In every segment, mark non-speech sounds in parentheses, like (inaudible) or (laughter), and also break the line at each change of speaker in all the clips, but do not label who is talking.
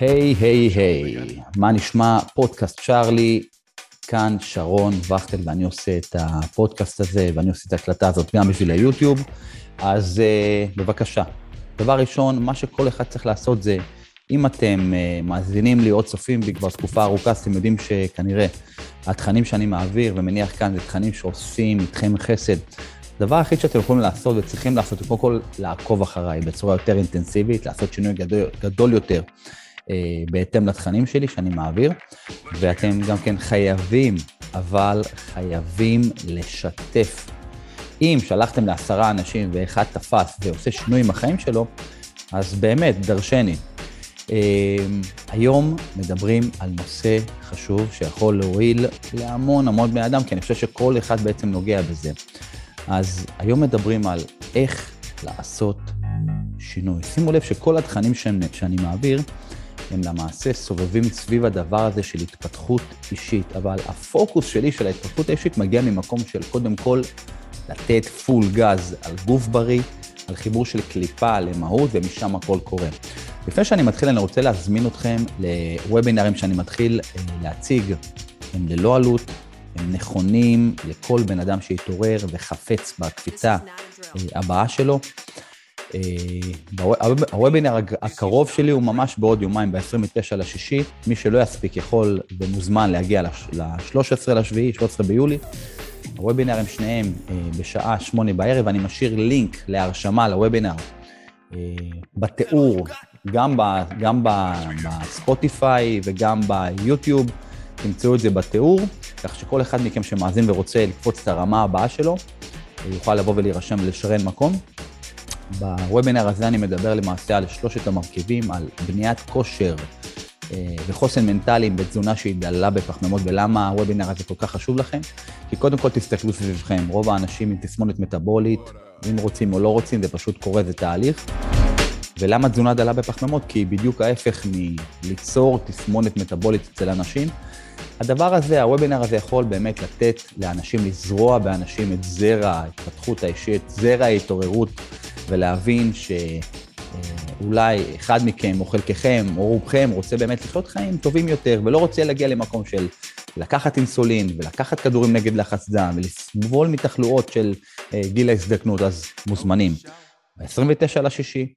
היי, היי, היי, מה נשמע? פודקאסט צ'ארלי, כאן שרון וכטל, ואני עושה את הפודקאסט הזה, ואני עושה את ההקלטה הזאת גם בשביל היוטיוב, אז uh, בבקשה. דבר ראשון, מה שכל אחד צריך לעשות זה, אם אתם uh, מאזינים לי או צופים בי כבר תקופה ארוכה, אז אתם יודעים שכנראה התכנים שאני מעביר ומניח כאן זה תכנים שעושים איתכם חסד. הדבר היחיד שאתם יכולים לעשות וצריכים לעשות, קודם כל לעקוב אחריי בצורה יותר אינטנסיבית, לעשות שינוי גדול, גדול יותר בהתאם לתכנים שלי שאני מעביר, ואתם גם כן חייבים, אבל חייבים לשתף. אם שלחתם לעשרה אנשים ואחד תפס ועושה שינוי עם החיים שלו, אז באמת, דרשני. אה, היום מדברים על נושא חשוב שיכול להועיל להמון המון בני אדם, כי אני חושב שכל אחד בעצם נוגע בזה. אז היום מדברים על איך לעשות שינוי. שימו לב שכל התכנים שאני מעביר, הם למעשה סובבים סביב הדבר הזה של התפתחות אישית, אבל הפוקוס שלי של ההתפתחות האישית מגיע ממקום של קודם כל לתת פול גז על גוף בריא, על חיבור של קליפה למהות, ומשם הכל קורה. לפני שאני מתחיל, אני רוצה להזמין אתכם לוובינרים שאני מתחיל אה, להציג, הם ללא עלות, הם נכונים לכל בן אדם שהתעורר וחפץ בקפיצה אה, הבאה שלו. אה, הוובינר הקרוב שלי הוא ממש בעוד יומיים, ב-29 לשישי. מי שלא יספיק יכול ומוזמן להגיע ל-13 לשביעי, 13 ביולי. הוובינר הם שניהם אה, בשעה שמונה בערב, ואני משאיר לינק להרשמה לוובינר בתיאור, גם, גם בספוטיפיי וגם ביוטיוב, תמצאו את זה בתיאור. כך שכל אחד מכם שמאזין ורוצה לקפוץ את הרמה הבאה שלו, יוכל לבוא ולהירשם ולשרן מקום. בוובינר הזה אני מדבר למעשה על שלושת המרכיבים, על בניית כושר אה, וחוסן מנטלי בתזונה שהיא דלה בפחמימות, ולמה הוובינר הזה כל כך חשוב לכם? כי קודם כל תסתכלו סביבכם, רוב האנשים עם תסמונת מטאבולית, אם רוצים או לא רוצים, זה פשוט קורה, זה תהליך. ולמה תזונה דלה בפחמימות? כי היא בדיוק ההפך מליצור תסמונת מטאבולית אצל אנשים. הדבר הזה, הוובינר הזה יכול באמת לתת לאנשים, לזרוע באנשים את זרע ההתפתחות האישית, זרע ההתעוררות, ולהבין שאולי אחד מכם או חלקכם או רובכם רוצה באמת לחיות חיים טובים יותר, ולא רוצה להגיע למקום של לקחת אינסולין ולקחת כדורים נגד לחץ דם ולסבול מתחלואות של אה, גיל ההזדקנות, אז מוזמנים. ב-29 לשישי,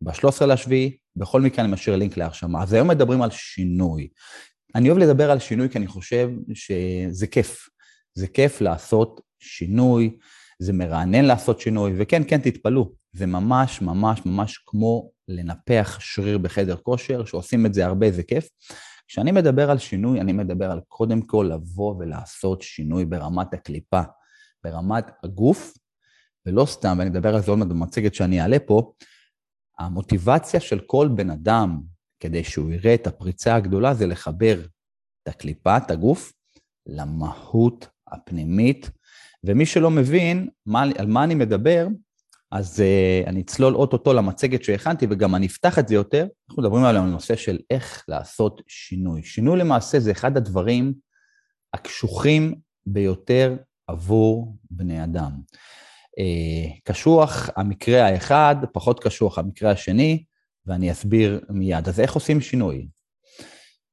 ב-13 לשביעי, בכל מקרה אני משאיר לינק להרשמה. אז היום מדברים על שינוי. אני אוהב לדבר על שינוי כי אני חושב שזה כיף. זה כיף לעשות שינוי, זה מרענן לעשות שינוי, וכן, כן, תתפלאו, זה ממש ממש ממש כמו לנפח שריר בחדר כושר, שעושים את זה הרבה, זה כיף. כשאני מדבר על שינוי, אני מדבר על קודם כל לבוא ולעשות שינוי ברמת הקליפה, ברמת הגוף, ולא סתם, ואני אדבר על זה עוד מעט במצגת שאני אעלה פה, המוטיבציה של כל בן אדם כדי שהוא יראה את הפריצה הגדולה, זה לחבר את הקליפה, את הגוף, למהות הפנימית. ומי שלא מבין מה, על מה אני מדבר, אז uh, אני אצלול אוטוטו למצגת שהכנתי וגם אני אפתח את זה יותר. אנחנו מדברים על הנושא של איך לעשות שינוי. שינוי למעשה זה אחד הדברים הקשוחים ביותר עבור בני אדם. Uh, קשוח המקרה האחד, פחות קשוח המקרה השני, ואני אסביר מיד. אז איך עושים שינוי?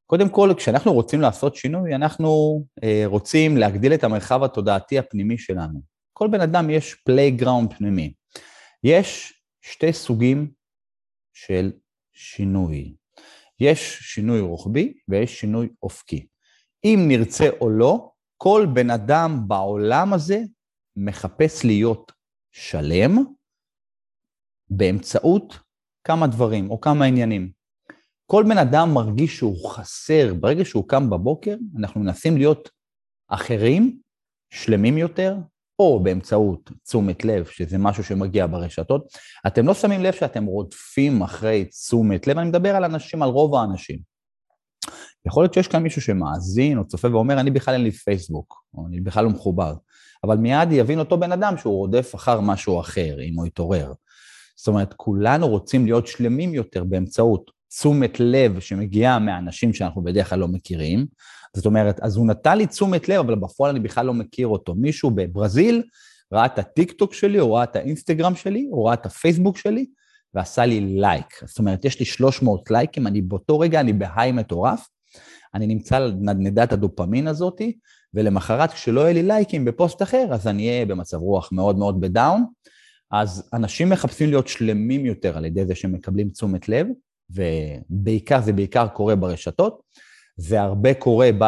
קודם כל, כשאנחנו רוצים לעשות שינוי, אנחנו אה, רוצים להגדיל את המרחב התודעתי הפנימי שלנו. כל בן אדם יש playground פנימי. יש שתי סוגים של שינוי. יש שינוי רוחבי ויש שינוי אופקי. אם נרצה או לא, כל בן אדם בעולם הזה מחפש להיות שלם באמצעות כמה דברים או כמה עניינים. כל בן אדם מרגיש שהוא חסר, ברגע שהוא קם בבוקר, אנחנו מנסים להיות אחרים, שלמים יותר, או באמצעות תשומת לב, שזה משהו שמגיע ברשתות. אתם לא שמים לב שאתם רודפים אחרי תשומת לב, אני מדבר על אנשים, על רוב האנשים. יכול להיות שיש כאן מישהו שמאזין או צופה ואומר, אני בכלל אין לי פייסבוק, או אני בכלל לא מחובר, אבל מיד יבין אותו בן אדם שהוא רודף אחר משהו אחר, אם הוא יתעורר. זאת אומרת, כולנו רוצים להיות שלמים יותר באמצעות תשומת לב שמגיעה מהאנשים שאנחנו בדרך כלל לא מכירים. זאת אומרת, אז הוא נתן לי תשומת לב, אבל בפועל אני בכלל לא מכיר אותו. מישהו בברזיל ראה את הטיק טוק שלי, או ראה את האינסטגרם שלי, או ראה את הפייסבוק שלי, ועשה לי לייק. זאת אומרת, יש לי 300 לייקים, אני באותו רגע, אני ב high מטורף, אני נמצא על נדנדת הדופמין הזאתי, ולמחרת כשלא יהיה לי לייקים בפוסט אחר, אז אני אהיה במצב רוח מאוד מאוד ב down. אז אנשים מחפשים להיות שלמים יותר על ידי זה שהם מקבלים תשומת לב, ובעיקר, זה בעיקר קורה ברשתות, זה הרבה קורה ב,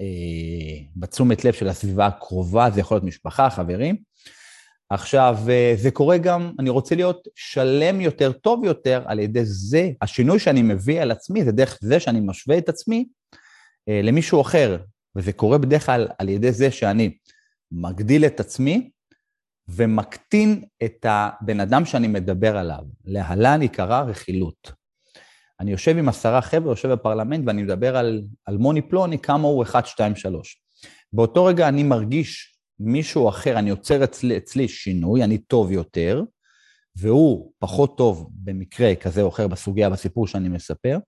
אה, בתשומת לב של הסביבה הקרובה, זה יכול להיות משפחה, חברים. עכשיו, אה, זה קורה גם, אני רוצה להיות שלם יותר, טוב יותר, על ידי זה, השינוי שאני מביא על עצמי, זה דרך זה שאני משווה את עצמי אה, למישהו אחר, וזה קורה בדרך כלל על ידי זה שאני מגדיל את עצמי ומקטין את הבן אדם שאני מדבר עליו. להלן עיקרה רכילות. אני יושב עם עשרה חבר'ה, יושב בפרלמנט ואני מדבר על, על מוני פלוני, כמה הוא 1, 2, 3. באותו רגע אני מרגיש מישהו אחר, אני יוצר אצלי, אצלי שינוי, אני טוב יותר, והוא פחות טוב במקרה כזה או אחר בסוגיה, בסיפור שאני מספר,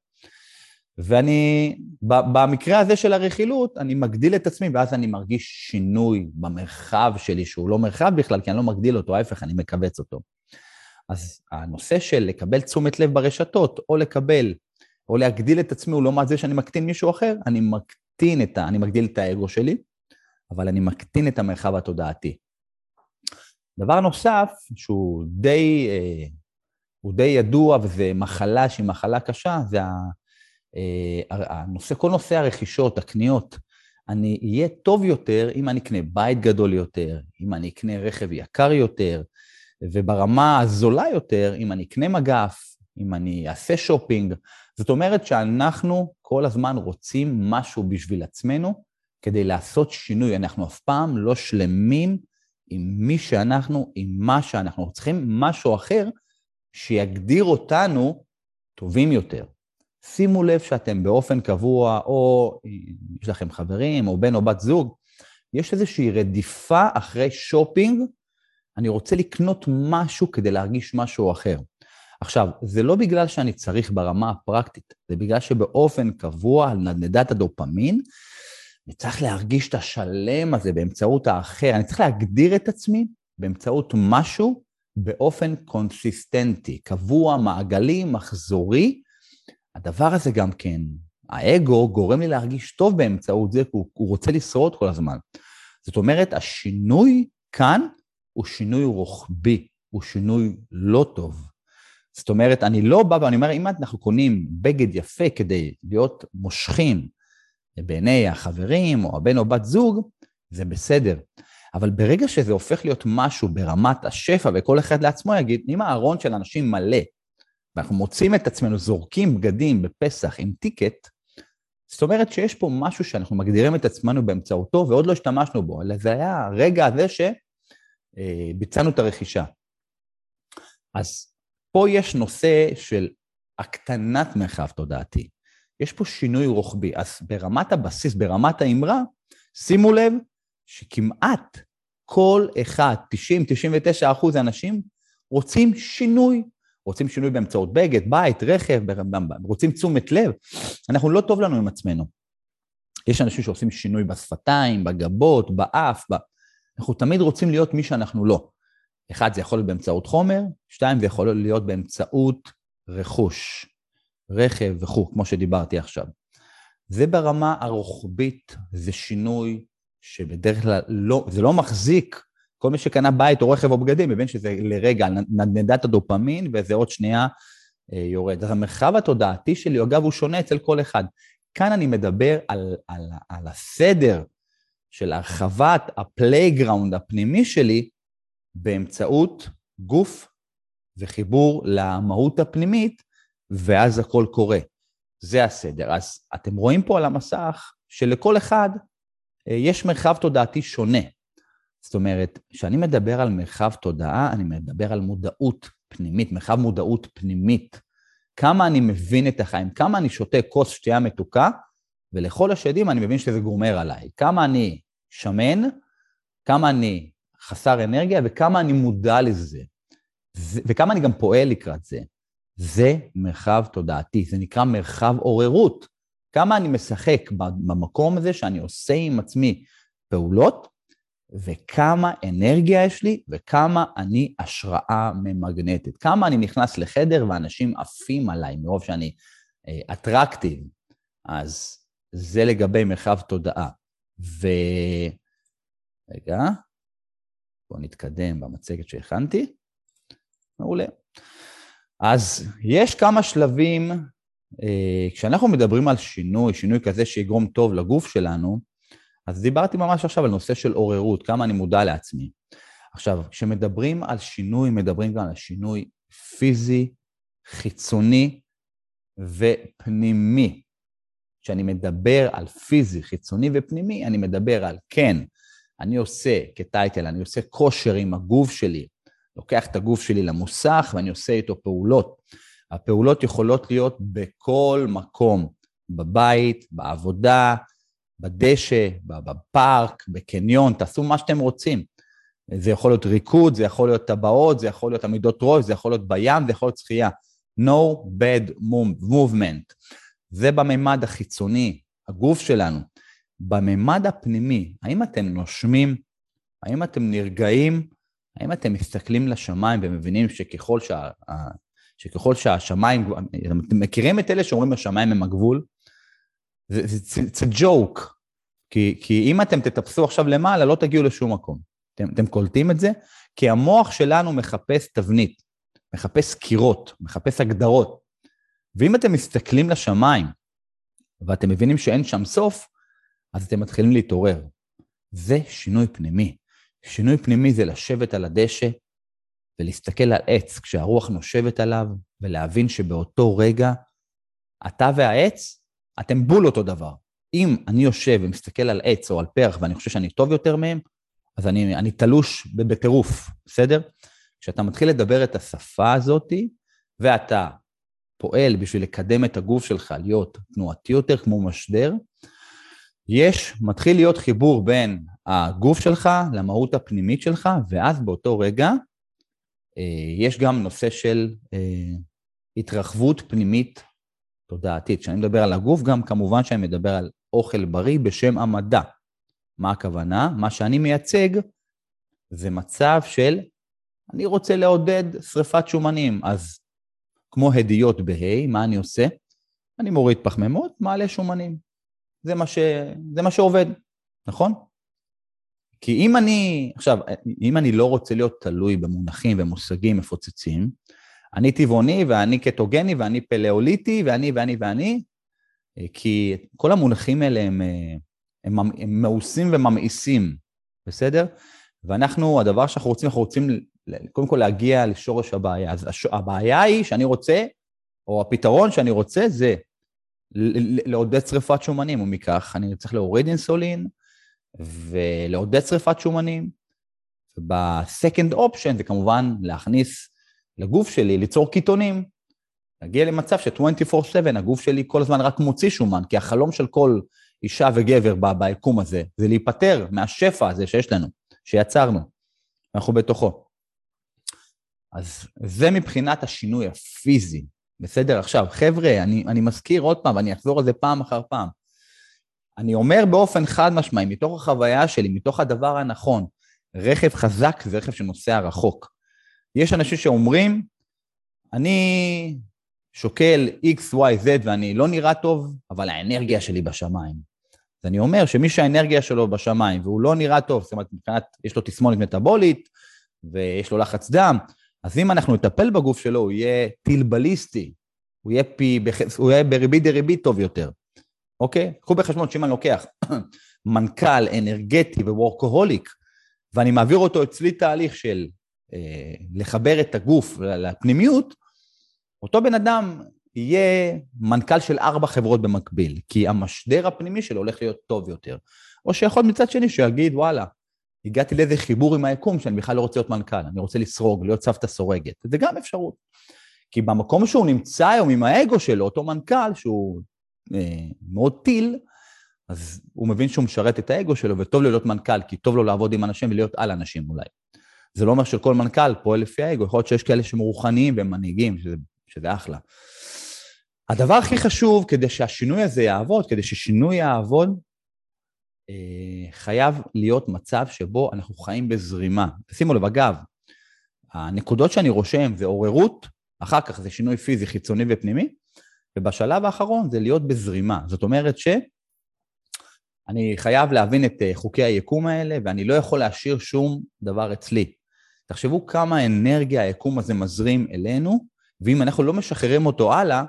ואני, במקרה הזה של הרכילות, אני מגדיל את עצמי, ואז אני מרגיש שינוי במרחב שלי, שהוא לא מרחב בכלל, כי אני לא מגדיל אותו, ההפך, אני מכווץ אותו. אז הנושא של לקבל תשומת לב ברשתות, או לקבל, או להגדיל את עצמי, הוא לא מה זה שאני מקטין מישהו אחר, אני מקטין את ה... אני מגדיל את האגו שלי, אבל אני מקטין את המרחב התודעתי. דבר נוסף, שהוא די, אה, הוא די ידוע, וזה מחלה שהיא מחלה קשה, זה אה, הנושא, כל נושא הרכישות, הקניות. אני אהיה טוב יותר אם אני אקנה בית גדול יותר, אם אני אקנה רכב יקר יותר, וברמה הזולה יותר, אם אני אקנה מגף, אם אני אעשה שופינג. זאת אומרת שאנחנו כל הזמן רוצים משהו בשביל עצמנו כדי לעשות שינוי. אנחנו אף פעם לא שלמים עם מי שאנחנו, עם מה שאנחנו צריכים, משהו אחר שיגדיר אותנו טובים יותר. שימו לב שאתם באופן קבוע, או יש לכם חברים, או בן או בת זוג, יש איזושהי רדיפה אחרי שופינג, אני רוצה לקנות משהו כדי להרגיש משהו אחר. עכשיו, זה לא בגלל שאני צריך ברמה הפרקטית, זה בגלל שבאופן קבוע על נדנדת הדופמין, אני צריך להרגיש את השלם הזה באמצעות האחר, אני צריך להגדיר את עצמי באמצעות משהו באופן קונסיסטנטי, קבוע, מעגלי, מחזורי, הדבר הזה גם כן, האגו גורם לי להרגיש טוב באמצעות זה, כי הוא, הוא רוצה לשרוד כל הזמן. זאת אומרת, השינוי כאן הוא שינוי רוחבי, הוא שינוי לא טוב. זאת אומרת, אני לא בא ואני אומר, אם אנחנו קונים בגד יפה כדי להיות מושכים בעיני החברים או הבן או בת זוג, זה בסדר. אבל ברגע שזה הופך להיות משהו ברמת השפע וכל אחד לעצמו יגיד, אם הארון של אנשים מלא ואנחנו מוצאים את עצמנו זורקים בגדים בפסח עם טיקט, זאת אומרת שיש פה משהו שאנחנו מגדירים את עצמנו באמצעותו ועוד לא השתמשנו בו, אלא זה היה הרגע הזה שביצענו את הרכישה. אז פה יש נושא של הקטנת מרחב תודעתי. יש פה שינוי רוחבי. אז ברמת הבסיס, ברמת האמרה, שימו לב שכמעט כל אחד, 90-99 אחוז האנשים, רוצים שינוי. רוצים שינוי באמצעות בגד, בית, רכב, רוצים תשומת לב, אנחנו לא טוב לנו עם עצמנו. יש אנשים שעושים שינוי בשפתיים, בגבות, באף, ב... אנחנו תמיד רוצים להיות מי שאנחנו לא. אחד, זה יכול להיות באמצעות חומר, שתיים, זה יכול להיות באמצעות רכוש, רכב וכו', כמו שדיברתי עכשיו. זה ברמה הרוחבית, זה שינוי שבדרך כלל לא, זה לא מחזיק כל מי שקנה בית או רכב או בגדים מבין שזה לרגע נדנדת הדופמין וזה עוד שנייה אה, יורד. אז המרחב התודעתי שלי, אגב, הוא שונה אצל כל אחד. כאן אני מדבר על, על, על הסדר של הרחבת ה playground הפנימי שלי באמצעות גוף וחיבור למהות הפנימית, ואז הכל קורה. זה הסדר. אז אתם רואים פה על המסך שלכל אחד אה, יש מרחב תודעתי שונה. זאת אומרת, כשאני מדבר על מרחב תודעה, אני מדבר על מודעות פנימית, מרחב מודעות פנימית. כמה אני מבין את החיים, כמה אני שותה כוס שתייה מתוקה, ולכל השדים אני מבין שזה גומר עליי. כמה אני שמן, כמה אני חסר אנרגיה, וכמה אני מודע לזה. וכמה אני גם פועל לקראת זה. זה מרחב תודעתי, זה נקרא מרחב עוררות. כמה אני משחק במקום הזה שאני עושה עם עצמי פעולות, וכמה אנרגיה יש לי, וכמה אני השראה ממגנטית. כמה אני נכנס לחדר ואנשים עפים עליי מרוב שאני אטרקטיב. אה, אז זה לגבי מרחב תודעה. ו... רגע, בואו נתקדם במצגת שהכנתי. מעולה. אז יש כמה שלבים, אה, כשאנחנו מדברים על שינוי, שינוי כזה שיגרום טוב לגוף שלנו, אז דיברתי ממש עכשיו על נושא של עוררות, כמה אני מודע לעצמי. עכשיו, כשמדברים על שינוי, מדברים גם על שינוי פיזי, חיצוני ופנימי. כשאני מדבר על פיזי, חיצוני ופנימי, אני מדבר על כן, אני עושה כטייטל, אני עושה כושר עם הגוף שלי, לוקח את הגוף שלי למוסך ואני עושה איתו פעולות. הפעולות יכולות להיות בכל מקום, בבית, בעבודה, בדשא, בפארק, בקניון, תעשו מה שאתם רוצים. זה יכול להיות ריקוד, זה יכול להיות טבעות, זה יכול להיות עמידות ראש, זה יכול להיות בים, זה יכול להיות שחייה. No bad movement. זה בממד החיצוני, הגוף שלנו. בממד הפנימי, האם אתם נושמים? האם אתם נרגעים? האם אתם מסתכלים לשמיים ומבינים שככל, שה, שככל שהשמיים, אתם מכירים את אלה שאומרים השמיים הם הגבול? זה ג'וק, כי, כי אם אתם תטפסו עכשיו למעלה, לא תגיעו לשום מקום. אתם, אתם קולטים את זה? כי המוח שלנו מחפש תבנית, מחפש קירות, מחפש הגדרות. ואם אתם מסתכלים לשמיים ואתם מבינים שאין שם סוף, אז אתם מתחילים להתעורר. זה שינוי פנימי. שינוי פנימי זה לשבת על הדשא ולהסתכל על עץ כשהרוח נושבת עליו, ולהבין שבאותו רגע אתה והעץ, אתם בול אותו דבר. אם אני יושב ומסתכל על עץ או על פרח ואני חושב שאני טוב יותר מהם, אז אני, אני תלוש בטירוף, בסדר? כשאתה מתחיל לדבר את השפה הזאת, ואתה פועל בשביל לקדם את הגוף שלך, להיות תנועתי יותר כמו משדר, יש, מתחיל להיות חיבור בין הגוף שלך למהות הפנימית שלך, ואז באותו רגע אה, יש גם נושא של אה, התרחבות פנימית תודעתית. כשאני מדבר על הגוף, גם כמובן שאני מדבר על אוכל בריא בשם המדע. מה הכוונה? מה שאני מייצג זה מצב של אני רוצה לעודד שריפת שומנים, אז כמו הדיות בה', מה אני עושה? אני מוריד פחמימות, מעלה שומנים. זה מה, ש... זה מה שעובד, נכון? כי אם אני, עכשיו, אם אני לא רוצה להיות תלוי במונחים ומושגים מפוצצים, אני טבעוני ואני קטוגני ואני פלאוליטי ואני ואני ואני, כי כל המונחים האלה הם, הם, הם מאוסים וממאיסים, בסדר? ואנחנו, הדבר שאנחנו רוצים, אנחנו רוצים קודם כל להגיע לשורש הבעיה. אז הש... הבעיה היא שאני רוצה, או הפתרון שאני רוצה זה לעודד שריפת שומנים, ומכך אני צריך להוריד אינסולין ולעודד שריפת שומנים. ב-second זה כמובן להכניס לגוף שלי, ליצור קיטונים. להגיע למצב ש-24/7 הגוף שלי כל הזמן רק מוציא שומן, כי החלום של כל אישה וגבר ביקום הזה זה להיפטר מהשפע הזה שיש לנו, שיצרנו, אנחנו בתוכו. אז זה מבחינת השינוי הפיזי, בסדר? עכשיו, חבר'ה, אני, אני מזכיר עוד פעם, ואני אחזור על זה פעם אחר פעם. אני אומר באופן חד משמעי, מתוך החוויה שלי, מתוך הדבר הנכון, רכב חזק זה רכב שנוסע רחוק. יש אנשים שאומרים, אני שוקל X, Y, Z ואני לא נראה טוב, אבל האנרגיה שלי בשמיים. אז אני אומר שמי שהאנרגיה שלו בשמיים והוא לא נראה טוב, זאת אומרת, מבחינת, יש לו תסמונת מטאבולית ויש לו לחץ דם, אז אם אנחנו נטפל בגוף שלו, הוא יהיה טיל בליסטי, הוא יהיה, פי, הוא יהיה בריבית דריבית טוב יותר, אוקיי? קחו בחשבון שאם אני לוקח (clears throat) מנכ"ל אנרגטי ווורקוהוליק, ואני מעביר אותו אצלי תהליך של אה, לחבר את הגוף לפנימיות, אותו בן אדם יהיה מנכ"ל של ארבע חברות במקביל, כי המשדר הפנימי שלו הולך להיות טוב יותר. או שיכול מצד שני שיגיד, וואלה, הגעתי לאיזה חיבור עם היקום שאני בכלל לא רוצה להיות מנכ"ל, אני רוצה לסרוג, להיות סבתא סורגת. זה גם אפשרות. כי במקום שהוא נמצא היום עם האגו שלו, אותו מנכ"ל, שהוא אה, מאוד טיל, אז הוא מבין שהוא משרת את האגו שלו, וטוב לו להיות מנכ"ל, כי טוב לו לעבוד עם אנשים ולהיות על אנשים אולי. זה לא אומר שכל מנכ"ל פועל לפי האגו, יכול להיות שיש כאלה שהם רוחניים והם מנהיגים, שזה, שזה אחלה. הדבר הכי חשוב כדי שהשינוי הזה יעבוד, כדי ששינוי יעבוד, חייב להיות מצב שבו אנחנו חיים בזרימה. שימו לב, אגב, הנקודות שאני רושם זה עוררות, אחר כך זה שינוי פיזי חיצוני ופנימי, ובשלב האחרון זה להיות בזרימה. זאת אומרת ש... אני חייב להבין את אה, חוקי היקום האלה, ואני לא יכול להשאיר שום דבר אצלי. תחשבו כמה אנרגיה היקום הזה מזרים אלינו, ואם אנחנו לא משחררים אותו הלאה,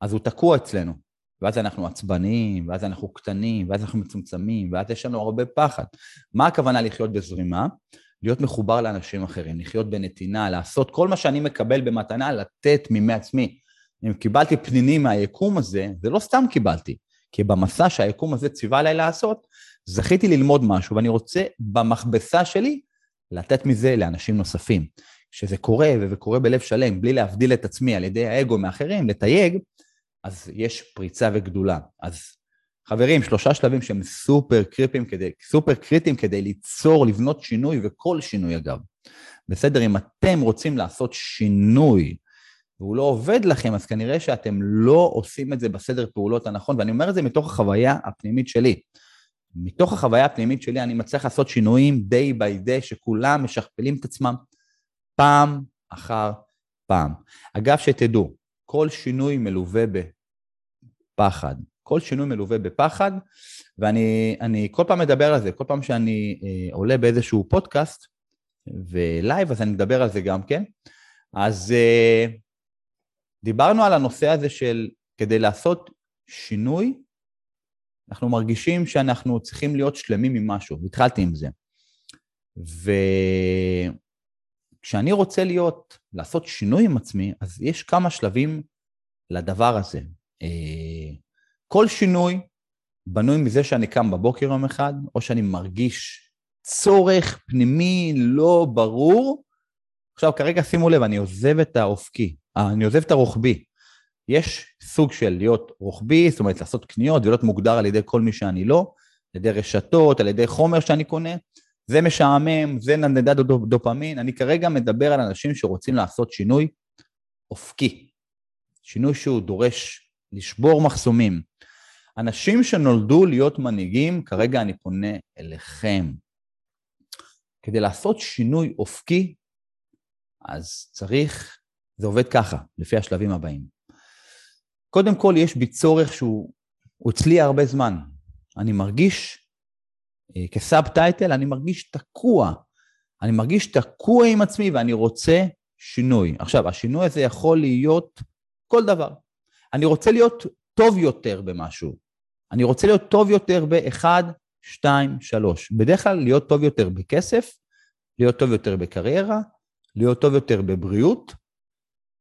אז הוא תקוע אצלנו. ואז אנחנו עצבניים, ואז אנחנו קטנים, ואז אנחנו מצומצמים, ואז יש לנו הרבה פחד. מה הכוונה לחיות בזרימה? להיות מחובר לאנשים אחרים, לחיות בנתינה, לעשות כל מה שאני מקבל במתנה, לתת מעצמי. אם קיבלתי פנינים מהיקום הזה, זה לא סתם קיבלתי, כי במסע שהיקום הזה ציווה עליי לעשות, זכיתי ללמוד משהו, ואני רוצה במכבסה שלי לתת מזה לאנשים נוספים. כשזה קורה, וזה קורה בלב שלם, בלי להבדיל את עצמי על ידי האגו מאחרים, לתייג, אז יש פריצה וגדולה. אז חברים, שלושה שלבים שהם סופר קריטיים כדי, סופר קריטיים כדי ליצור, לבנות שינוי, וכל שינוי אגב. בסדר, אם אתם רוצים לעשות שינוי, והוא לא עובד לכם, אז כנראה שאתם לא עושים את זה בסדר פעולות הנכון, ואני אומר את זה מתוך החוויה הפנימית שלי. מתוך החוויה הפנימית שלי אני מצליח לעשות שינויים day by day, שכולם משכפלים את עצמם פעם אחר פעם. אגב, שתדעו, כל שינוי מלווה בפחד. כל שינוי מלווה בפחד, ואני כל פעם מדבר על זה, כל פעם שאני אה, עולה באיזשהו פודקאסט ולייב, אז אני מדבר על זה גם כן. אז אה, דיברנו על הנושא הזה של כדי לעשות שינוי, אנחנו מרגישים שאנחנו צריכים להיות שלמים עם משהו, והתחלתי עם זה. וכשאני רוצה להיות, לעשות שינוי עם עצמי, אז יש כמה שלבים לדבר הזה. אה, כל שינוי בנוי מזה שאני קם בבוקר יום אחד, או שאני מרגיש צורך פנימי לא ברור. עכשיו, כרגע שימו לב, אני עוזב את האופקי, אה, אני עוזב את הרוחבי. יש סוג של להיות רוחבי, זאת אומרת לעשות קניות ולהיות מוגדר על ידי כל מי שאני לא, על ידי רשתות, על ידי חומר שאני קונה, זה משעמם, זה נדנדת דופמין. אני כרגע מדבר על אנשים שרוצים לעשות שינוי אופקי, שינוי שהוא דורש לשבור מחסומים. אנשים שנולדו להיות מנהיגים, כרגע אני פונה אליכם. כדי לעשות שינוי אופקי, אז צריך, זה עובד ככה, לפי השלבים הבאים. קודם כל, יש בי צורך שהוא אצלי הרבה זמן. אני מרגיש, אה, כסאב טייטל, אני מרגיש תקוע. אני מרגיש תקוע עם עצמי ואני רוצה שינוי. עכשיו, השינוי הזה יכול להיות כל דבר. אני רוצה להיות טוב יותר במשהו. אני רוצה להיות טוב יותר ב-1, 2, 3. בדרך כלל להיות טוב יותר בכסף, להיות טוב יותר בקריירה, להיות טוב יותר בבריאות,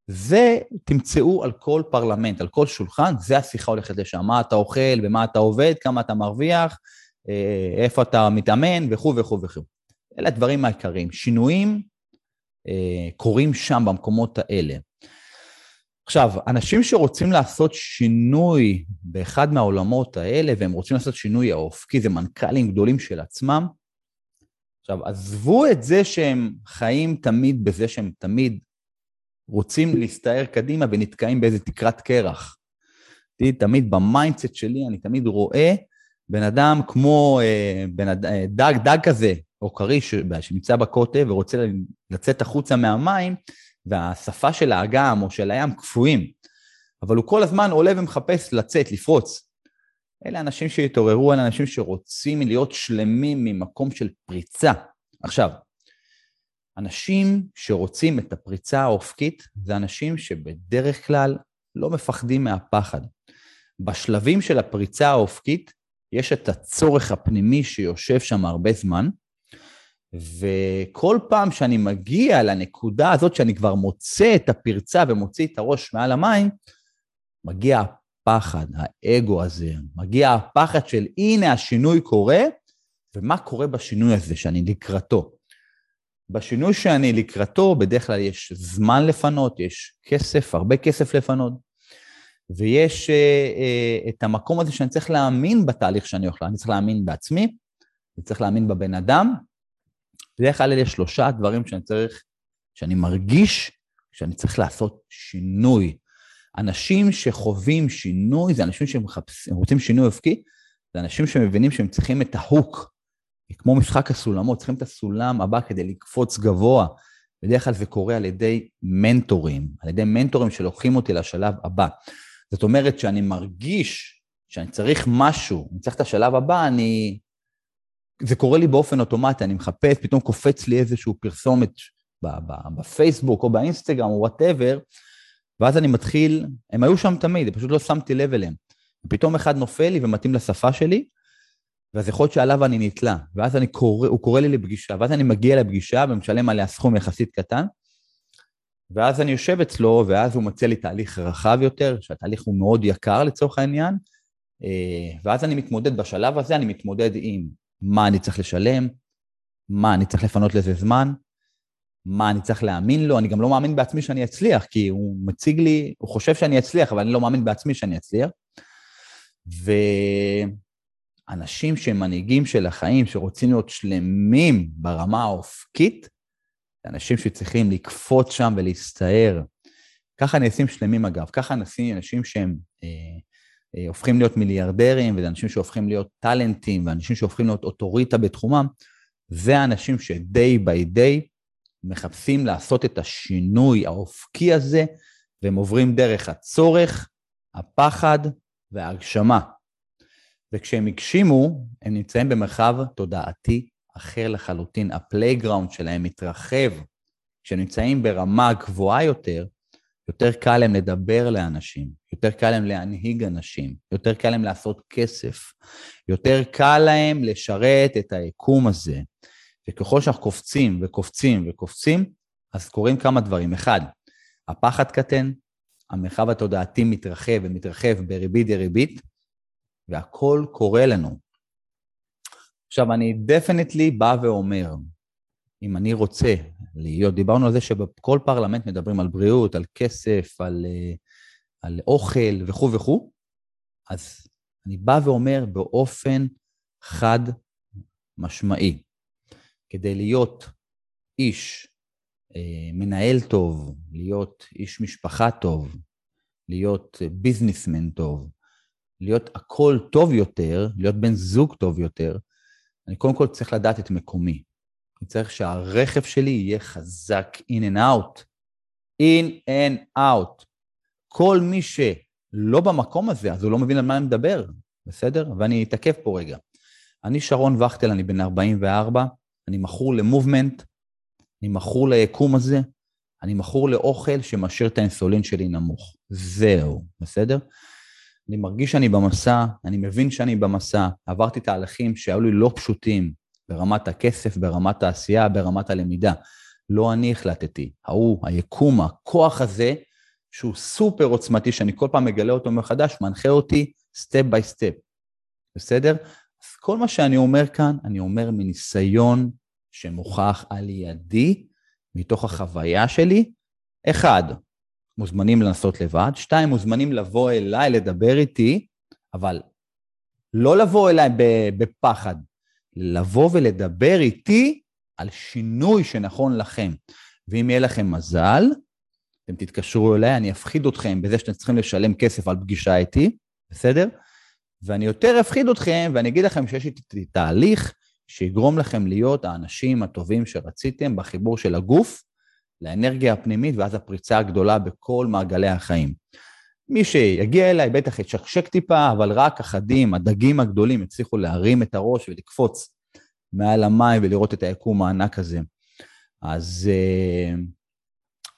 זה תמצאו על כל פרלמנט, על כל שולחן, זה השיחה הולכת לשם. מה אתה אוכל, במה אתה עובד, כמה אתה מרוויח, אה, איפה אתה מתאמן וכו' וכו' וכו'. אלה הדברים העיקריים. שינויים אה, קורים שם, במקומות האלה. עכשיו, אנשים שרוצים לעשות שינוי באחד מהעולמות האלה, והם רוצים לעשות שינוי האופקי, זה מנכ"לים גדולים של עצמם. עכשיו, עזבו את זה שהם חיים תמיד בזה שהם תמיד רוצים להסתער קדימה ונתקעים באיזה תקרת קרח. תמיד ב mindset שלי, אני תמיד רואה בן אדם כמו אה, בן אד... אה, דג, דג כזה, או כריש שנמצא בקוטב ורוצה לצאת החוצה מהמים, והשפה של האגם או של הים קפואים, אבל הוא כל הזמן עולה ומחפש לצאת, לפרוץ. אלה אנשים שהתעוררו, אלה אנשים שרוצים להיות שלמים ממקום של פריצה. עכשיו, אנשים שרוצים את הפריצה האופקית זה אנשים שבדרך כלל לא מפחדים מהפחד. בשלבים של הפריצה האופקית יש את הצורך הפנימי שיושב שם הרבה זמן, וכל פעם שאני מגיע לנקודה הזאת שאני כבר מוצא את הפרצה ומוציא את הראש מעל המים, מגיע הפחד, האגו הזה, מגיע הפחד של הנה השינוי קורה, ומה קורה בשינוי הזה שאני לקראתו. בשינוי שאני לקראתו, בדרך כלל יש זמן לפנות, יש כסף, הרבה כסף לפנות, ויש אה, אה, את המקום הזה שאני צריך להאמין בתהליך שאני אוכל, אני צריך להאמין בעצמי, אני צריך להאמין בבן אדם. בדרך כלל אלה שלושה דברים שאני צריך, שאני מרגיש שאני צריך לעשות שינוי. אנשים שחווים שינוי, זה אנשים שרוצים שינוי אופקי, זה אנשים שמבינים שהם צריכים את ההוק, כמו משחק הסולמות, צריכים את הסולם הבא כדי לקפוץ גבוה. בדרך כלל זה קורה על ידי מנטורים, על ידי מנטורים שלוקחים אותי לשלב הבא. זאת אומרת שאני מרגיש שאני צריך משהו, אני צריך את השלב הבא, אני... זה קורה לי באופן אוטומטי, אני מחפש, פתאום קופץ לי איזשהו פרסומת בפייסבוק או באינסטגרם או whatever, ואז אני מתחיל, הם היו שם תמיד, פשוט לא שמתי לב אליהם. פתאום אחד נופל לי ומתאים לשפה שלי, ואז יכול להיות שעליו אני נתלה, ואז אני קורא, הוא קורא לי לפגישה, ואז אני מגיע לפגישה ומשלם עליה סכום יחסית קטן, ואז אני יושב אצלו, ואז הוא מציע לי תהליך רחב יותר, שהתהליך הוא מאוד יקר לצורך העניין, אה, ואז אני מתמודד, בשלב הזה אני מתמודד עם מה אני צריך לשלם, מה אני צריך לפנות לזה זמן, מה אני צריך להאמין לו, אני גם לא מאמין בעצמי שאני אצליח, כי הוא מציג לי, הוא חושב שאני אצליח, אבל אני לא מאמין בעצמי שאני אצליח. ואנשים שהם מנהיגים של החיים, שרוצים להיות שלמים ברמה האופקית, אנשים שצריכים לקפוץ שם ולהסתער. ככה נעשים שלמים אגב, ככה נעשים אנשים שהם אה, הופכים להיות מיליארדרים, וזה אנשים שהופכים להיות טאלנטים, ואנשים שהופכים להיות אוטוריטה בתחומם, זה האנשים ש-day by day מחפשים לעשות את השינוי האופקי הזה, והם עוברים דרך הצורך, הפחד וההגשמה. וכשהם הגשימו, הם נמצאים במרחב תודעתי אחר לחלוטין. ה playground שלהם מתרחב. כשהם נמצאים ברמה גבוהה יותר, יותר קל להם לדבר לאנשים, יותר קל להם להנהיג אנשים, יותר קל להם לעשות כסף, יותר קל להם לשרת את היקום הזה. וככל שאנחנו קופצים וקופצים וקופצים, אז קורים כמה דברים. אחד, הפחד קטן, המרחב התודעתי מתרחב ומתרחב בריבית דריבית, והכל קורה לנו. עכשיו, אני definitely בא ואומר, אם אני רוצה להיות, דיברנו על זה שבכל פרלמנט מדברים על בריאות, על כסף, על, אה, על אוכל וכו' וכו', אז אני בא ואומר באופן חד משמעי, כדי להיות איש אה, מנהל טוב, להיות איש משפחה טוב, להיות businessman טוב, להיות הכל טוב יותר, להיות בן זוג טוב יותר, אני קודם כל צריך לדעת את מקומי. אני צריך שהרכב שלי יהיה חזק in and out. in and out. כל מי שלא במקום הזה, אז הוא לא מבין על מה אני מדבר, בסדר? ואני אתעכב פה רגע. אני שרון וכטל, אני בן 44, אני מכור למובמנט, אני מכור ליקום הזה, אני מכור לאוכל שמשאיר את האינסולין שלי נמוך. זהו, בסדר? אני מרגיש שאני במסע, אני מבין שאני במסע, עברתי תהליכים שהיו לי לא פשוטים ברמת הכסף, ברמת העשייה, ברמת הלמידה. לא אני החלטתי, ההוא, היקום, הכוח הזה, שהוא סופר עוצמתי, שאני כל פעם מגלה אותו מחדש, מנחה אותי step by step, בסדר? אז כל מה שאני אומר כאן, אני אומר מניסיון שמוכח על ידי, מתוך החוויה שלי. אחד, מוזמנים לנסות לבד, שתיים, מוזמנים לבוא אליי, לדבר איתי, אבל לא לבוא אליי בפחד, לבוא ולדבר איתי על שינוי שנכון לכם. ואם יהיה לכם מזל, אתם תתקשרו אליי, אני אפחיד אתכם בזה שאתם צריכים לשלם כסף על פגישה איתי, בסדר? ואני יותר אפחיד אתכם ואני אגיד לכם שיש איתי תהליך שיגרום לכם להיות האנשים הטובים שרציתם בחיבור של הגוף לאנרגיה הפנימית ואז הפריצה הגדולה בכל מעגלי החיים. מי שיגיע אליי בטח יצ'קשק טיפה, אבל רק אחדים, הדגים הגדולים, יצליחו להרים את הראש ולקפוץ מעל המים ולראות את היקום הענק הזה. אז אה,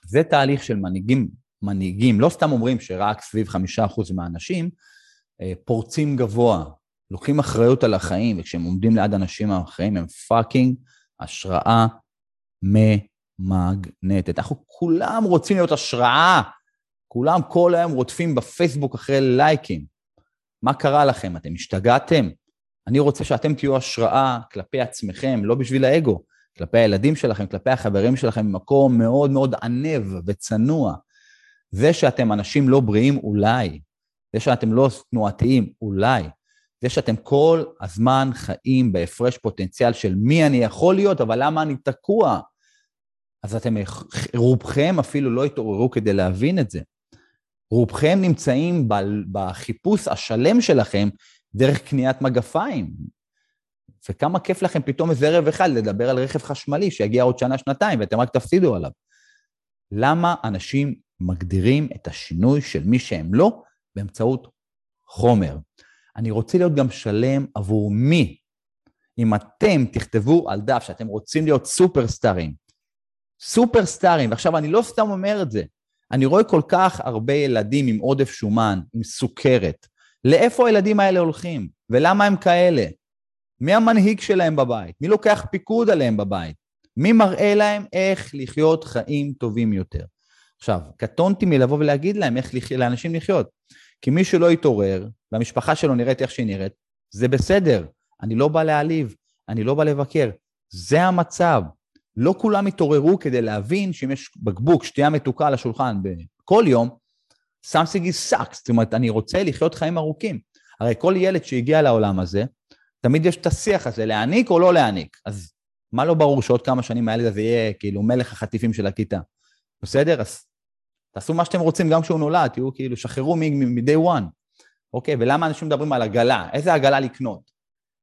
זה תהליך של מנהיגים, מנהיגים, לא סתם אומרים שרק סביב חמישה אחוז מהאנשים אה, פורצים גבוה, לוקחים אחריות על החיים, וכשהם עומדים ליד אנשים אחרים הם fucking השראה ממגנטת. אנחנו כולם רוצים להיות השראה, כולם כל היום רודפים בפייסבוק אחרי לייקים. מה קרה לכם? אתם השתגעתם? אני רוצה שאתם תהיו השראה כלפי עצמכם, לא בשביל האגו, כלפי הילדים שלכם, כלפי החברים שלכם, במקום מאוד מאוד ענב וצנוע. זה שאתם אנשים לא בריאים, אולי. זה שאתם לא תנועתיים, אולי. זה שאתם כל הזמן חיים בהפרש פוטנציאל של מי אני יכול להיות, אבל למה אני תקוע? אז אתם, רובכם אפילו לא התעוררו כדי להבין את זה. רובכם נמצאים בחיפוש השלם שלכם דרך קניית מגפיים. וכמה כיף לכם פתאום איזה ערב אחד לדבר על רכב חשמלי שיגיע עוד שנה-שנתיים ואתם רק תפסידו עליו. למה אנשים מגדירים את השינוי של מי שהם לא באמצעות חומר? אני רוצה להיות גם שלם עבור מי. אם אתם תכתבו על דף שאתם רוצים להיות סופרסטארים, סופרסטארים, ועכשיו אני לא סתם אומר את זה, אני רואה כל כך הרבה ילדים עם עודף שומן, עם סוכרת. לאיפה הילדים האלה הולכים? ולמה הם כאלה? מי המנהיג שלהם בבית? מי לוקח פיקוד עליהם בבית? מי מראה להם איך לחיות חיים טובים יותר? עכשיו, קטונתי מלבוא ולהגיד להם איך לח... לאנשים לחיות. כי מי שלא יתעורר, והמשפחה שלו נראית איך שהיא נראית, זה בסדר. אני לא בא להעליב, אני לא בא לבקר. זה המצב. לא כולם התעוררו כדי להבין שאם יש בקבוק שתייה מתוקה על השולחן כל יום, something is sucks, זאת אומרת, אני רוצה לחיות חיים ארוכים. הרי כל ילד שהגיע לעולם הזה, תמיד יש את השיח הזה, להעניק או לא להעניק. אז מה לא ברור שעוד כמה שנים הילד הזה יהיה כאילו מלך החטיפים של הכיתה? בסדר? אז תעשו מה שאתם רוצים גם כשהוא נולד, תהיו כאילו, שחררו מ-day one. אוקיי, ולמה אנשים מדברים על עגלה? איזה עגלה לקנות?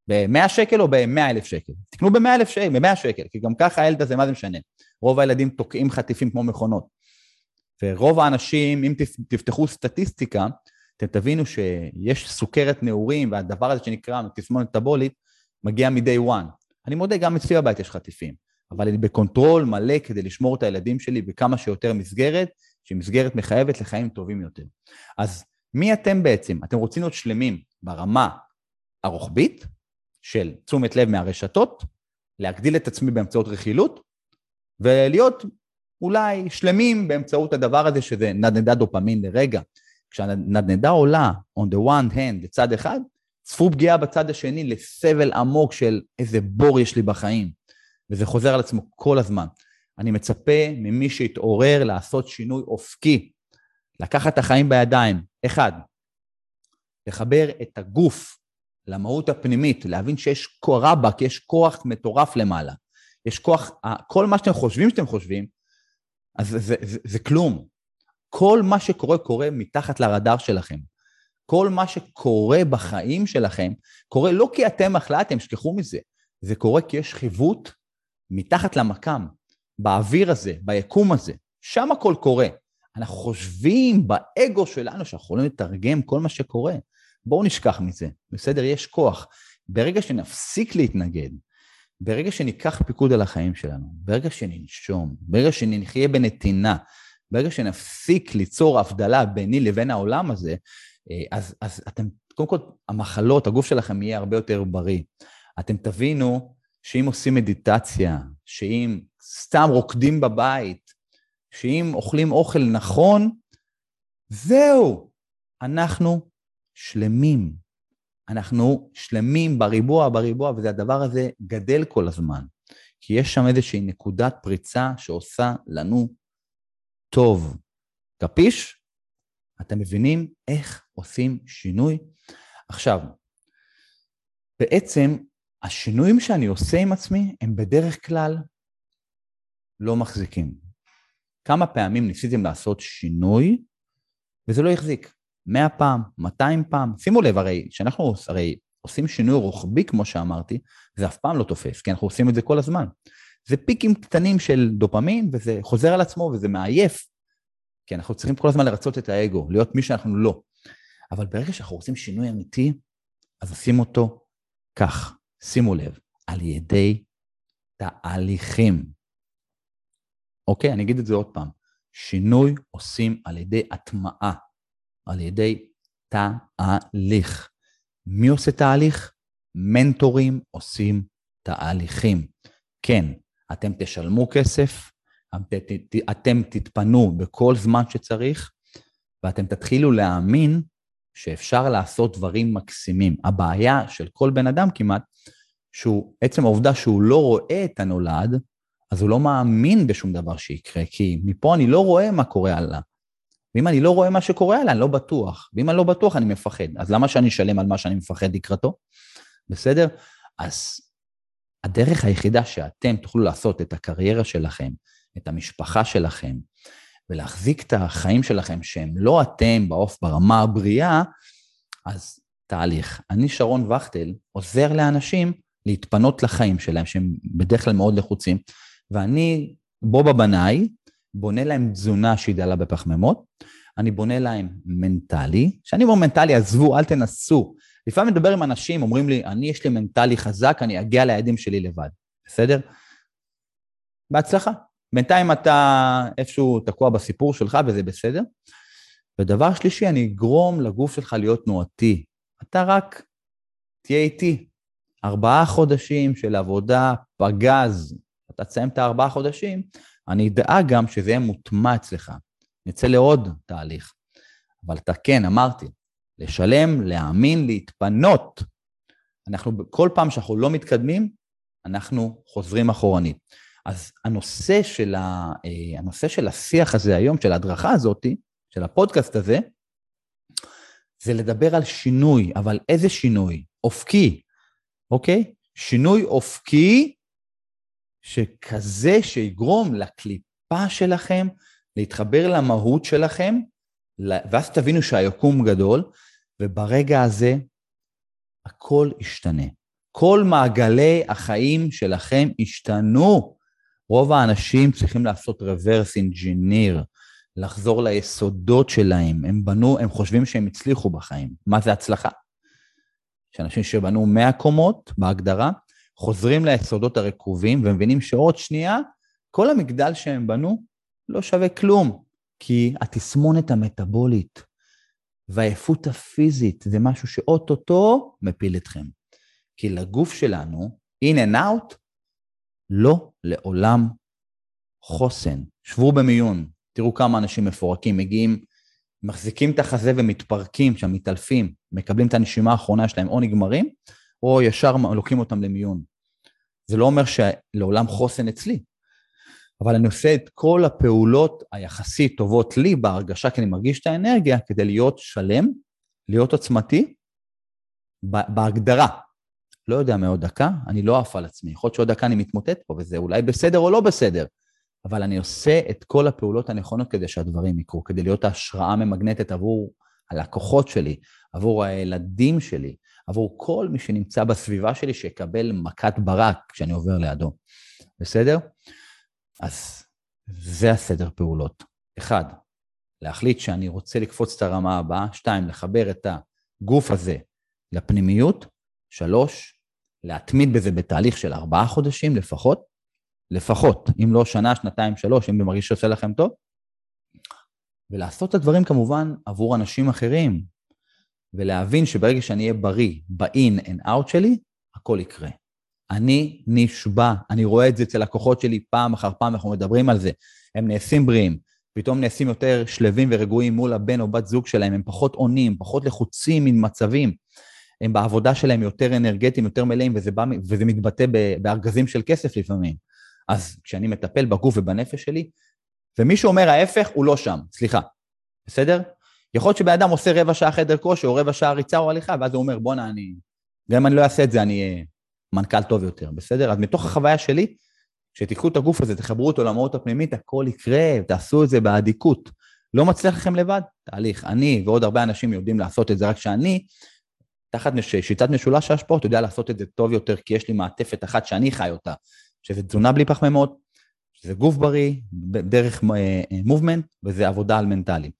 ב-100 שקל או ב-100 אלף שקל? תקנו ב-100 אלף שקל, ב-100 שקל, כי גם ככה הילד הזה, מה זה משנה? רוב הילדים תוקעים חטיפים כמו מכונות. ורוב האנשים, אם תפתחו סטטיסטיקה, אתם תבינו שיש סוכרת נעורים, והדבר הזה שנקרא תסמונת טבולית, מגיע מ-day one. אני מודה, גם אצלי בבית יש חטיפים, אבל אני ב control מלא כדי לשמור את הילדים שלי בכמה שיותר מסגרת, שהיא מסגרת מחייבת לחיים טובים יותר. אז מי אתם בעצם? אתם רוצים להיות שלמים ברמה הרוחבית, של תשומת לב מהרשתות, להגדיל את עצמי באמצעות רכילות, ולהיות אולי שלמים באמצעות הדבר הזה שזה נדנדה דופמין לרגע. כשהנדנדה עולה on the one hand לצד אחד, צפו פגיעה בצד השני לסבל עמוק של איזה בור יש לי בחיים. וזה חוזר על עצמו כל הזמן. אני מצפה ממי שהתעורר לעשות שינוי אופקי, לקחת את החיים בידיים. אחד, לחבר את הגוף למהות הפנימית, להבין שיש רבאק, יש כוח מטורף למעלה. יש כוח, כל מה שאתם חושבים שאתם חושבים, אז זה, זה, זה, זה כלום. כל מה שקורה, קורה מתחת לרדאר שלכם. כל מה שקורה בחיים שלכם, קורה לא כי אתם החלטתם, שכחו מזה. זה קורה כי יש חיווט מתחת למקם, באוויר הזה, ביקום הזה. שם הכל קורה. אנחנו חושבים באגו שלנו שאנחנו יכולים לתרגם כל מה שקורה. בואו נשכח מזה, בסדר? יש כוח. ברגע שנפסיק להתנגד, ברגע שניקח פיקוד על החיים שלנו, ברגע שננשום, ברגע שנחיה בנתינה, ברגע שנפסיק ליצור הבדלה ביני לבין העולם הזה, אה, אז, אז אתם, קודם כל, המחלות, הגוף שלכם יהיה הרבה יותר בריא. אתם תבינו שאם עושים מדיטציה, שאם סתם רוקדים בבית, שאם אוכלים אוכל נכון, זהו, אנחנו שלמים. אנחנו שלמים בריבוע, בריבוע, והדבר הזה גדל כל הזמן. כי יש שם איזושהי נקודת פריצה שעושה לנו טוב. קפיש? אתם מבינים איך עושים שינוי? עכשיו, בעצם השינויים שאני עושה עם עצמי הם בדרך כלל לא מחזיקים. כמה פעמים ניסיתם לעשות שינוי וזה לא החזיק? 100 פעם, 200 פעם. שימו לב, הרי, שאנחנו הרי עושים שינוי רוחבי, כמו שאמרתי, זה אף פעם לא תופס, כי אנחנו עושים את זה כל הזמן. זה פיקים קטנים של דופמין, וזה חוזר על עצמו, וזה מעייף. כי אנחנו צריכים כל הזמן לרצות את האגו, להיות מי שאנחנו לא. אבל ברגע שאנחנו עושים שינוי אמיתי, אז עושים אותו כך, שימו לב, על ידי תהליכים. אוקיי, אני אגיד את זה עוד פעם. שינוי עושים על ידי הטמעה. על ידי תהליך. מי עושה תהליך? מנטורים עושים תהליכים. כן, אתם תשלמו כסף, אתם תתפנו בכל זמן שצריך, ואתם תתחילו להאמין שאפשר לעשות דברים מקסימים. הבעיה של כל בן אדם כמעט, שהוא, עצם העובדה שהוא לא רואה את הנולד, אז הוא לא מאמין בשום דבר שיקרה, כי מפה אני לא רואה מה קורה הלאה. ואם אני לא רואה מה שקורה עליי, אני לא בטוח. ואם אני לא בטוח, אני מפחד. אז למה שאני אשלם על מה שאני מפחד לקראתו? בסדר? אז הדרך היחידה שאתם תוכלו לעשות את הקריירה שלכם, את המשפחה שלכם, ולהחזיק את החיים שלכם שהם לא אתם בעוף ברמה הבריאה, אז תהליך. אני, שרון וכטל, עוזר לאנשים להתפנות לחיים שלהם, שהם בדרך כלל מאוד לחוצים, ואני, בובה בנאי, בונה להם תזונה שהיא דלה בפחמימות, אני בונה להם מנטלי, כשאני אומר מנטלי, עזבו, אל תנסו. לפעמים מדבר עם אנשים, אומרים לי, אני, יש לי מנטלי חזק, אני אגיע ליעדים שלי לבד, בסדר? בהצלחה. בינתיים אתה איפשהו תקוע בסיפור שלך וזה בסדר. ודבר שלישי, אני אגרום לגוף שלך להיות תנועתי. אתה רק תהיה איתי. ארבעה חודשים של עבודה פגז, אתה תסיים את הארבעה חודשים, אני אדאג גם שזה יהיה מוטמע אצלך. נצא לעוד תהליך. אבל אתה כן, אמרתי, לשלם, להאמין, להתפנות. אנחנו, כל פעם שאנחנו לא מתקדמים, אנחנו חוזרים אחורנית. אז הנושא של, ה, אה, הנושא של השיח הזה היום, של ההדרכה הזאת, של הפודקאסט הזה, זה לדבר על שינוי, אבל איזה שינוי? אופקי, אוקיי? שינוי אופקי שכזה שיגרום לקליפה שלכם להתחבר למהות שלכם, ואז תבינו שהיקום גדול, וברגע הזה הכל ישתנה. כל מעגלי החיים שלכם השתנו. רוב האנשים צריכים לעשות reverse engineer, לחזור ליסודות שלהם. הם בנו, הם חושבים שהם הצליחו בחיים. מה זה הצלחה? יש אנשים שבנו 100 קומות בהגדרה, חוזרים ליסודות הרקובים ומבינים שעוד שנייה, כל המגדל שהם בנו לא שווה כלום, כי התסמונת המטבולית והעייפות הפיזית זה משהו שאו-טו-טו מפיל אתכם. כי לגוף שלנו, in and out, לא לעולם חוסן. שבו במיון, תראו כמה אנשים מפורקים, מגיעים, מחזיקים את החזה ומתפרקים שם, מתעלפים, מקבלים את הנשימה האחרונה שלהם, או נגמרים, או ישר לוקחים אותם למיון. זה לא אומר שלעולם חוסן אצלי, אבל אני עושה את כל הפעולות היחסית טובות לי בהרגשה, כי אני מרגיש את האנרגיה, כדי להיות שלם, להיות עוצמתי, בהגדרה. לא יודע מעוד דקה, אני לא עף על עצמי. יכול להיות שעוד דקה אני מתמוטט פה, וזה אולי בסדר או לא בסדר, אבל אני עושה את כל הפעולות הנכונות כדי שהדברים יקרו, כדי להיות ההשראה ממגנטת עבור הלקוחות שלי, עבור הילדים שלי, עבור כל מי שנמצא בסביבה שלי שיקבל מכת ברק כשאני עובר לידו. בסדר? אז זה הסדר פעולות. אחד, להחליט שאני רוצה לקפוץ את הרמה הבאה. שתיים, לחבר את הגוף הזה לפנימיות. שלוש, להתמיד בזה בתהליך של ארבעה חודשים לפחות. לפחות, אם לא שנה, שנתיים, שלוש, אם זה מרגיש שעושה לכם טוב. ולעשות את הדברים כמובן עבור אנשים אחרים, ולהבין שברגע שאני אהיה בריא ב-in and out שלי, הכל יקרה. אני נשבע, אני רואה את זה אצל לקוחות שלי פעם אחר פעם, אנחנו מדברים על זה. הם נעשים בריאים, פתאום נעשים יותר שלווים ורגועים מול הבן או בת זוג שלהם, הם פחות עונים, פחות לחוצים ממצבים. הם בעבודה שלהם יותר אנרגטיים, יותר מלאים, וזה, בא, וזה מתבטא בארגזים של כסף לפעמים. אז כשאני מטפל בגוף ובנפש שלי, ומישהו אומר ההפך, הוא לא שם, סליחה, בסדר? יכול להיות שבן אדם עושה רבע שעה חדר כושר, או רבע שעה ריצה או הליכה, ואז הוא אומר, בואנה, אני... גם אם אני לא אעשה את זה, אני אהיה מנכ"ל טוב יותר, בסדר? אז מתוך החוויה שלי, כשתיקחו את הגוף הזה, תחברו אותו למהות הפנימית, הכל יקרה, תעשו את זה באדיקות. לא מצליח לכם לבד? תהליך. אני ועוד הרבה אנשים יודעים לעשות את זה, רק שאני, תחת שיטת משולש ההשפעות, יודע לעשות את זה טוב יותר, כי יש לי מעטפת אחת שאני חי אותה, שזה תזונה בלי פחמימות, שזה גוף בריא, דרך מובמנט, אה, וזה עבודה על מנטלי.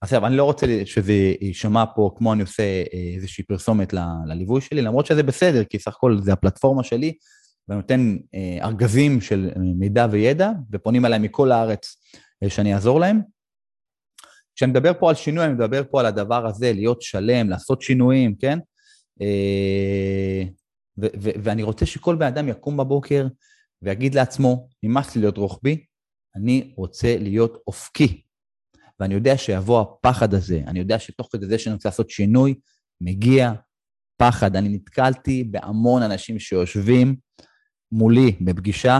עכשיו, אני לא רוצה שזה יישמע פה כמו אני עושה אה, איזושהי פרסומת לליווי שלי, למרות שזה בסדר, כי סך הכל זה הפלטפורמה שלי, ואני נותן אה, ארגזים של מידע וידע, ופונים אליי מכל הארץ אה, שאני אעזור להם. כשאני מדבר פה על שינוי, אני מדבר פה על הדבר הזה, להיות שלם, לעשות שינויים, כן? ו- ו- ואני רוצה שכל בן אדם יקום בבוקר ויגיד לעצמו, נמאס לי להיות רוחבי, אני רוצה להיות אופקי. ואני יודע שיבוא הפחד הזה, אני יודע שתוך כדי זה שאני רוצה לעשות שינוי, מגיע פחד. אני נתקלתי בהמון אנשים שיושבים מולי בפגישה,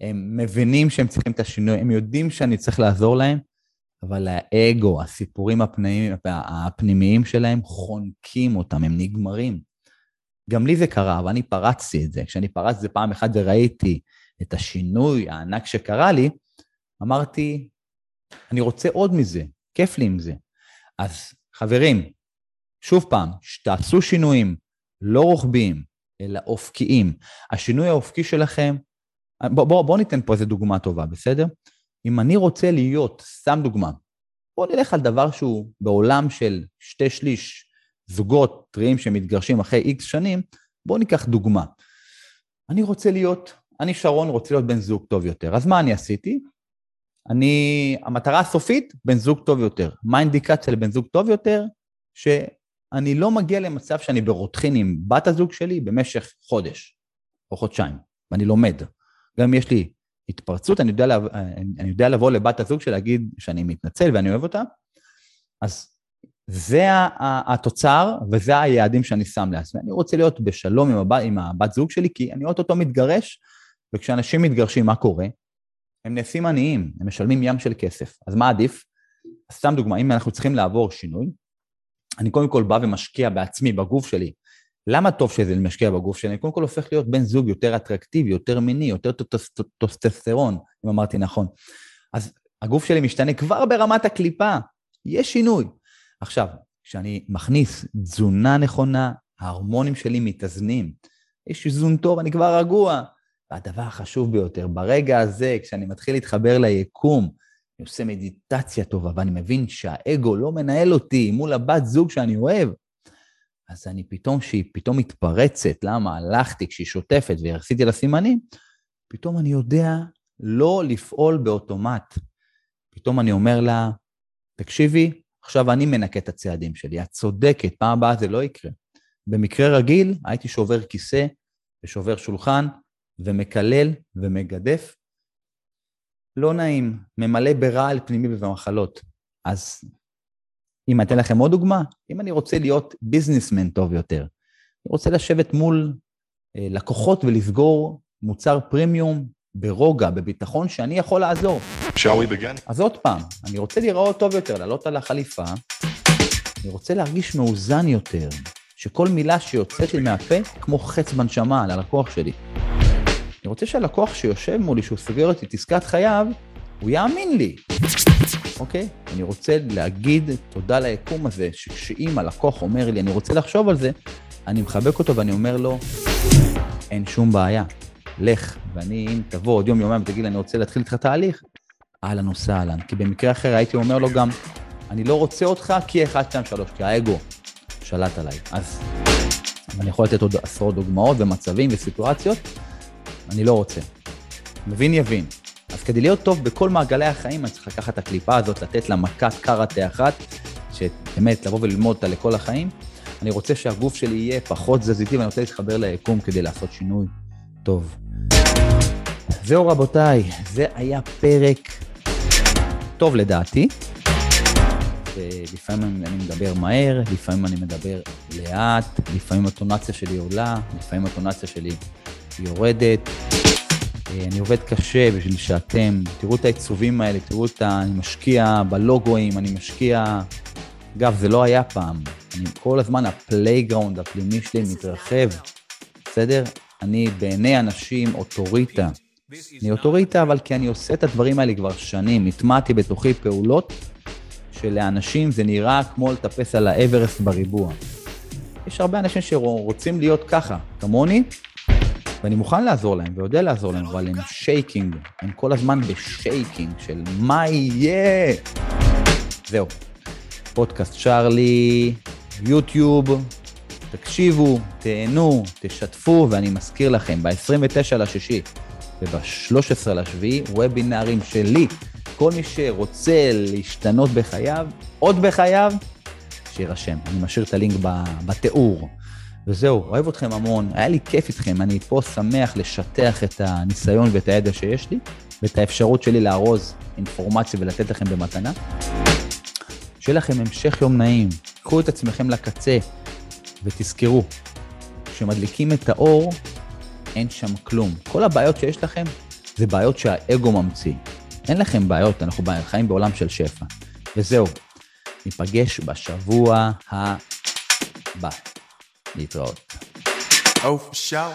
הם מבינים שהם צריכים את השינוי, הם יודעים שאני צריך לעזור להם, אבל האגו, הסיפורים הפנימיים, הפנימיים שלהם חונקים אותם, הם נגמרים. גם לי זה קרה, אבל אני פרצתי את זה. כשאני פרצתי את זה פעם אחת וראיתי את השינוי הענק שקרה לי, אמרתי, אני רוצה עוד מזה, כיף לי עם זה. אז חברים, שוב פעם, שתעשו שינויים לא רוחביים, אלא אופקיים. השינוי האופקי שלכם, בואו בוא, בוא ניתן פה איזה דוגמה טובה, בסדר? אם אני רוצה להיות, סתם דוגמה, בואו נלך על דבר שהוא בעולם של שתי שליש זוגות טריים שמתגרשים אחרי איקס שנים, בואו ניקח דוגמה. אני רוצה להיות, אני שרון רוצה להיות בן זוג טוב יותר, אז מה אני עשיתי? אני, המטרה הסופית, בן זוג טוב יותר. מה האינדיקציה לבן זוג טוב יותר? שאני לא מגיע למצב שאני ברותחין עם בת הזוג שלי במשך חודש או חודשיים, ואני לומד. גם אם יש לי התפרצות, אני יודע, אני יודע לבוא לבת הזוג שלי להגיד שאני מתנצל ואני אוהב אותה, אז זה התוצר וזה היעדים שאני שם לעצמי. אני רוצה להיות בשלום עם הבת, עם הבת זוג שלי, כי אני אותו מתגרש, וכשאנשים מתגרשים, מה קורה? הם נעשים עניים, הם משלמים ים של כסף. אז מה עדיף? סתם דוגמה, אם אנחנו צריכים לעבור שינוי, אני קודם כל בא ומשקיע בעצמי, בגוף שלי. למה טוב שזה משקיע בגוף שלי? אני קודם כל הופך להיות בן זוג יותר אטרקטיבי, יותר מיני, יותר טוסטסטרון, אם אמרתי נכון. אז הגוף שלי משתנה כבר ברמת הקליפה, יש שינוי. עכשיו, כשאני מכניס תזונה נכונה, ההורמונים שלי מתאזנים. יש איזון טוב, אני כבר רגוע. והדבר החשוב ביותר, ברגע הזה, כשאני מתחיל להתחבר ליקום, אני עושה מדיטציה טובה, ואני מבין שהאגו לא מנהל אותי מול הבת זוג שאני אוהב, אז אני פתאום, שהיא פתאום מתפרצת, למה הלכתי כשהיא שוטפת והרסיתי לה סימנים, פתאום אני יודע לא לפעול באוטומט. פתאום אני אומר לה, תקשיבי, עכשיו אני מנקה את הצעדים שלי, את צודקת, פעם הבאה זה לא יקרה. במקרה רגיל הייתי שובר כיסא ושובר שולחן ומקלל ומגדף. לא נעים, ממלא ברעל פנימי ובמחלות. אז אם אתן לכם עוד דוגמה, אם אני רוצה להיות ביזנסמן טוב יותר, אני רוצה לשבת מול אה, לקוחות ולסגור מוצר פרימיום ברוגע, בביטחון, שאני יכול לעזור. אז עוד פעם, אני רוצה להיראות טוב יותר, לעלות על החליפה, אני רוצה להרגיש מאוזן יותר, שכל מילה שיוצאת לי מהפה, כמו חץ בנשמה על הלקוח שלי. אני רוצה שהלקוח שיושב מולי, שהוא סוגר את עסקת חייו, הוא יאמין לי. אוקיי? אני רוצה להגיד תודה ליקום הזה, שכשאם הלקוח אומר לי, אני רוצה לחשוב על זה, אני מחבק אותו ואני אומר לו, אין שום בעיה, לך, ואני, אם תבוא עוד יום, יומיים ותגיד לי, אני רוצה להתחיל איתך תהליך, אהלן וסהלן. כי במקרה אחר הייתי אומר לו גם, אני לא רוצה אותך כי 1, 2, 3, כי האגו שלט עליי. אז אני יכול לתת עוד עשרות דוגמאות ומצבים וסיטואציות, אני לא רוצה. מבין יבין. אז כדי להיות טוב בכל מעגלי החיים, אני צריך לקחת את הקליפה הזאת, לתת לה מכת קראטה אחת, שבאמת לבוא וללמוד אותה לכל החיים. אני רוצה שהגוף שלי יהיה פחות תזזיתי, ואני רוצה להתחבר ליקום כדי לעשות שינוי טוב. זהו רבותיי, זה היה פרק טוב לדעתי. ולפעמים אני מדבר מהר, לפעמים אני מדבר לאט, לפעמים הטונציה שלי עולה, לפעמים הטונציה שלי יורדת. אה, אני עובד קשה בשביל שאתם תראו את העיצובים האלה, תראו את ה... אני משקיע בלוגוים, אני משקיע... אגב, זה לא היה פעם. אני כל הזמן, ה playground הפנימי שלי מתרחב, בסדר? אני בעיני אנשים אוטוריטה. אני אוטוריטה, אבל כי אני עושה את הדברים האלה כבר שנים. הטמעתי בתוכי פעולות שלאנשים זה נראה כמו לטפס על האברסט בריבוע. יש הרבה אנשים שרוצים להיות ככה, כמוני, ואני מוכן לעזור להם ויודע לעזור להם, אבל הם shaking, הם כל הזמן ב shaking של מה יהיה. זהו, פודקאסט צ'ארלי, יוטיוב, תקשיבו, תהנו, תשתפו, ואני מזכיר לכם, ב-29 לשישי וב-13 לשביעי, וובינארים שלי. כל מי שרוצה להשתנות בחייו, עוד בחייו, שיירשם. אני משאיר את הלינק בתיאור. וזהו, אוהב אתכם המון, היה לי כיף איתכם, אני פה שמח לשטח את הניסיון ואת הידע שיש לי, ואת האפשרות שלי לארוז אינפורמציה ולתת לכם במתנה. שיהיה לכם המשך יום נעים, קחו את עצמכם לקצה, ותזכרו, כשמדליקים את האור, אין שם כלום. כל הבעיות שיש לכם, זה בעיות שהאגו ממציא. אין לכם בעיות, אנחנו חיים בעולם של שפע. וזהו, ניפגש בשבוע הבא. Niet rood. Over show.